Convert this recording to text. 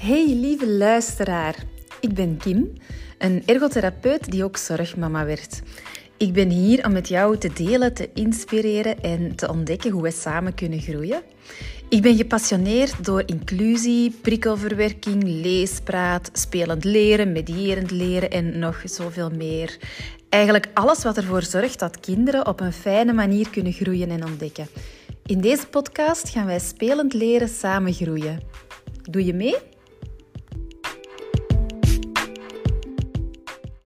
Hey lieve luisteraar, ik ben Kim, een ergotherapeut die ook zorgmama werd. Ik ben hier om met jou te delen, te inspireren en te ontdekken hoe wij samen kunnen groeien. Ik ben gepassioneerd door inclusie, prikkelverwerking, leespraat, spelend leren, medierend leren en nog zoveel meer. Eigenlijk alles wat ervoor zorgt dat kinderen op een fijne manier kunnen groeien en ontdekken. In deze podcast gaan wij spelend leren samen groeien. Doe je mee?